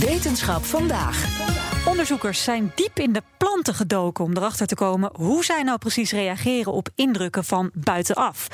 Wetenschap vandaag. Onderzoekers zijn diep in de planten gedoken om erachter te komen hoe zij nou precies reageren op indrukken van buitenaf.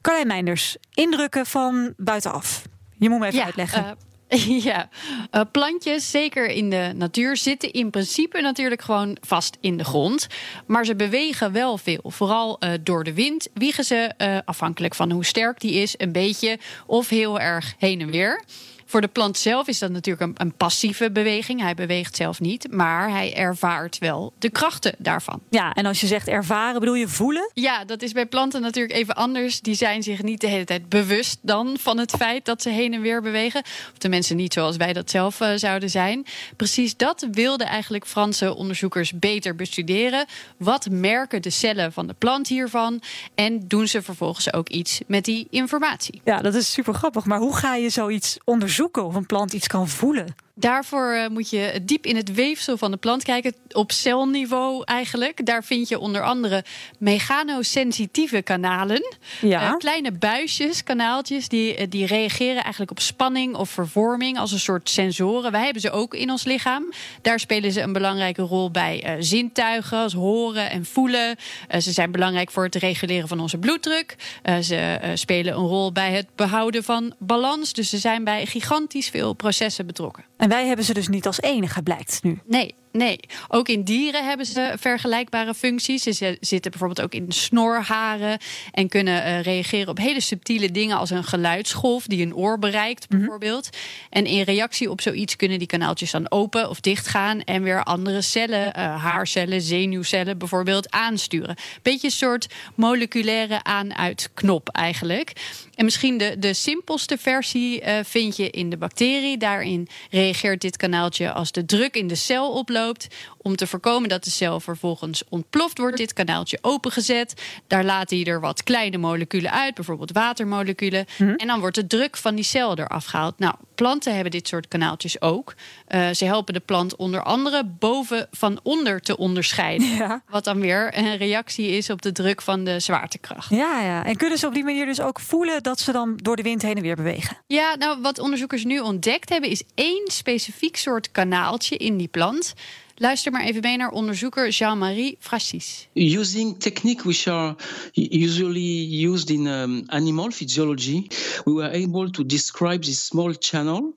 Carlijn Meinders, indrukken van buitenaf. Je moet me even uitleggen. eh, ja, Eh, plantjes, zeker in de natuur, zitten in principe natuurlijk gewoon vast in de grond. Maar ze bewegen wel veel. Vooral eh, door de wind wiegen ze, afhankelijk van hoe sterk die is, een beetje of heel erg heen en weer. Voor de plant zelf is dat natuurlijk een, een passieve beweging. Hij beweegt zelf niet, maar hij ervaart wel de krachten daarvan. Ja, en als je zegt ervaren, bedoel je voelen? Ja, dat is bij planten natuurlijk even anders. Die zijn zich niet de hele tijd bewust dan van het feit dat ze heen en weer bewegen. Of de mensen niet zoals wij dat zelf eh, zouden zijn. Precies dat wilden eigenlijk Franse onderzoekers beter bestuderen. Wat merken de cellen van de plant hiervan? En doen ze vervolgens ook iets met die informatie? Ja, dat is super grappig. Maar hoe ga je zoiets onderzoeken of een plant iets kan voelen? Daarvoor eh, moet je diep in het weefsel van de plant kijken, op celniveau eigenlijk. Daar vind je onder andere mechanosensitieve kanalen. Ja. Eh, kleine buisjes, kanaaltjes, die, eh, die reageren eigenlijk op spanning of vervorming als een soort sensoren. Wij hebben ze ook in ons lichaam. Daar spelen ze een belangrijke rol bij zintuigen, als horen en voelen. Ze zijn belangrijk voor het reguleren van onze bloeddruk. Ze spelen een rol bij het behouden van balans. Dus ze zijn bij gigantisch veel processen betrokken. En wij hebben ze dus niet als enige, blijkt nu. Nee, nee. Ook in dieren hebben ze vergelijkbare functies. Ze zi- zitten bijvoorbeeld ook in snorharen en kunnen eh, reageren op hele subtiele dingen als een geluidsgolf die een oor bereikt, bijvoorbeeld. En in reactie op zoiets kunnen die kanaaltjes dan open of dicht gaan en weer andere cellen, eh, haarcellen, zenuwcellen bijvoorbeeld, aansturen. Beetje een soort moleculaire aan-uit-knop eigenlijk. En misschien de, de simpelste versie eh, vind je in de bacterie. Daarin reageert dit kanaaltje als de druk in de cel oploopt. Om te voorkomen dat de cel vervolgens ontploft, wordt dit kanaaltje opengezet. Daar laten die er wat kleine moleculen uit, bijvoorbeeld watermoleculen. En dan wordt de druk van die cel eraf gehaald. Nou, planten hebben dit soort kanaaltjes ook. Eh, ze helpen de plant onder andere boven van onder te onderscheiden. Ja. Wat dan weer een reactie is op de druk van de zwaartekracht. Ja, ja. En kunnen ze op die manier dus ook voelen dat ze dan door de wind heen en weer bewegen? Ja, nou wat onderzoekers nu ontdekt hebben, is één specifiek soort kanaaltje in die plant. Luister maar even mee naar onderzoeker Jean-Marie Frassis. Using technique which are usually used in um, animal physiology, we were able to describe this small channel.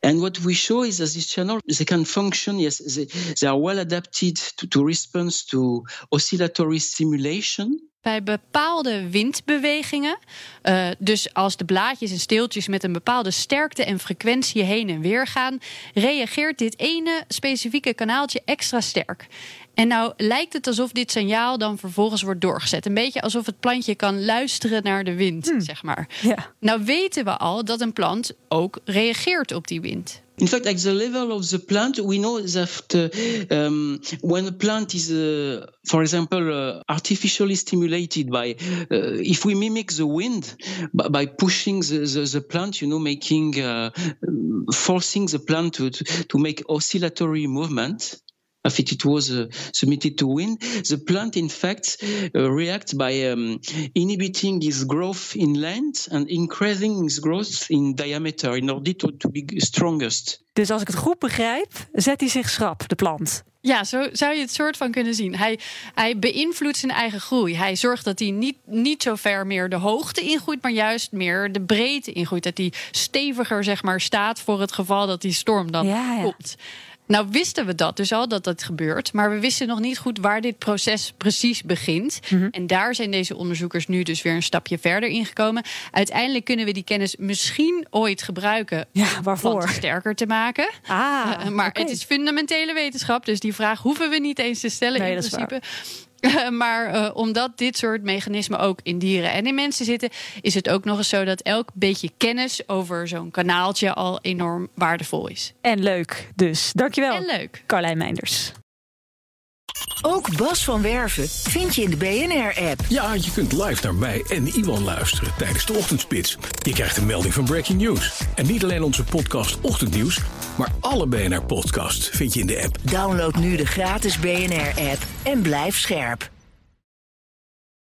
And what we show is that this channel, they can function, yes, they, they are well adapted to, to response to oscillatory stimulation. Bij bepaalde windbewegingen, eh, dus als de blaadjes en steeltjes met een bepaalde sterkte en frequentie heen en weer gaan, reageert dit ene specifieke kanaaltje extra sterk. En nou lijkt het alsof dit signaal dan vervolgens wordt doorgezet. Een beetje alsof het plantje kan luisteren naar de wind, zeg maar. Ja. Nou weten we al dat een plant ook reageert op die wind. In fact, at the level of the plant, we know that uh, um, when a plant is, uh, for example, uh, artificially stimulated by, uh, if we mimic the wind by, by pushing the, the, the plant, you know, making, uh, forcing the plant to, to, to make oscillatory movement. If it was uh, submitted to wind, the plant, in fact, uh, reacts by um, inhibiting its growth in length and increasing its growth in diameter in order to, to be strongest. Dus als ik het goed begrijp, zet hij zich schrap, de plant. Ja, zo zou je het soort van kunnen zien. Hij, hij beïnvloedt zijn eigen groei. Hij zorgt dat hij niet, niet zo ver meer de hoogte ingroeit, maar juist meer de breedte ingroeit. Dat hij steviger zeg maar, staat voor het geval dat die storm dan Ja, ja. komt. Nou wisten we dat dus al, dat dat gebeurt. Maar we wisten nog niet goed waar dit proces precies begint. Mhm. En daar zijn deze onderzoekers nu dus weer een stapje verder in gekomen. Uiteindelijk kunnen we die kennis misschien ooit gebruiken Ja, om waarvoor? sterker te maken. Ah, Eh, maar oké. het is fundamentele wetenschap, dus die vraag hoeven we niet eens te stellen Nee, in principe. maar uh, omdat dit soort mechanismen ook in dieren en in mensen zitten, is het ook nog eens zo dat elk beetje kennis over zo'n kanaaltje al enorm waardevol is. En leuk dus. Dankjewel. En leuk. Carlijn Meinders. Ook Bas van Werven vind je in de BNR-app. Ja, je kunt live naar mij en Iwan luisteren tijdens de ochtendspits. Je krijgt een melding van Breaking News. En niet alleen onze podcast Ochtendnieuws, maar alle BNR-podcasts vind je in de app. Download nu de gratis BNR-app en blijf scherp.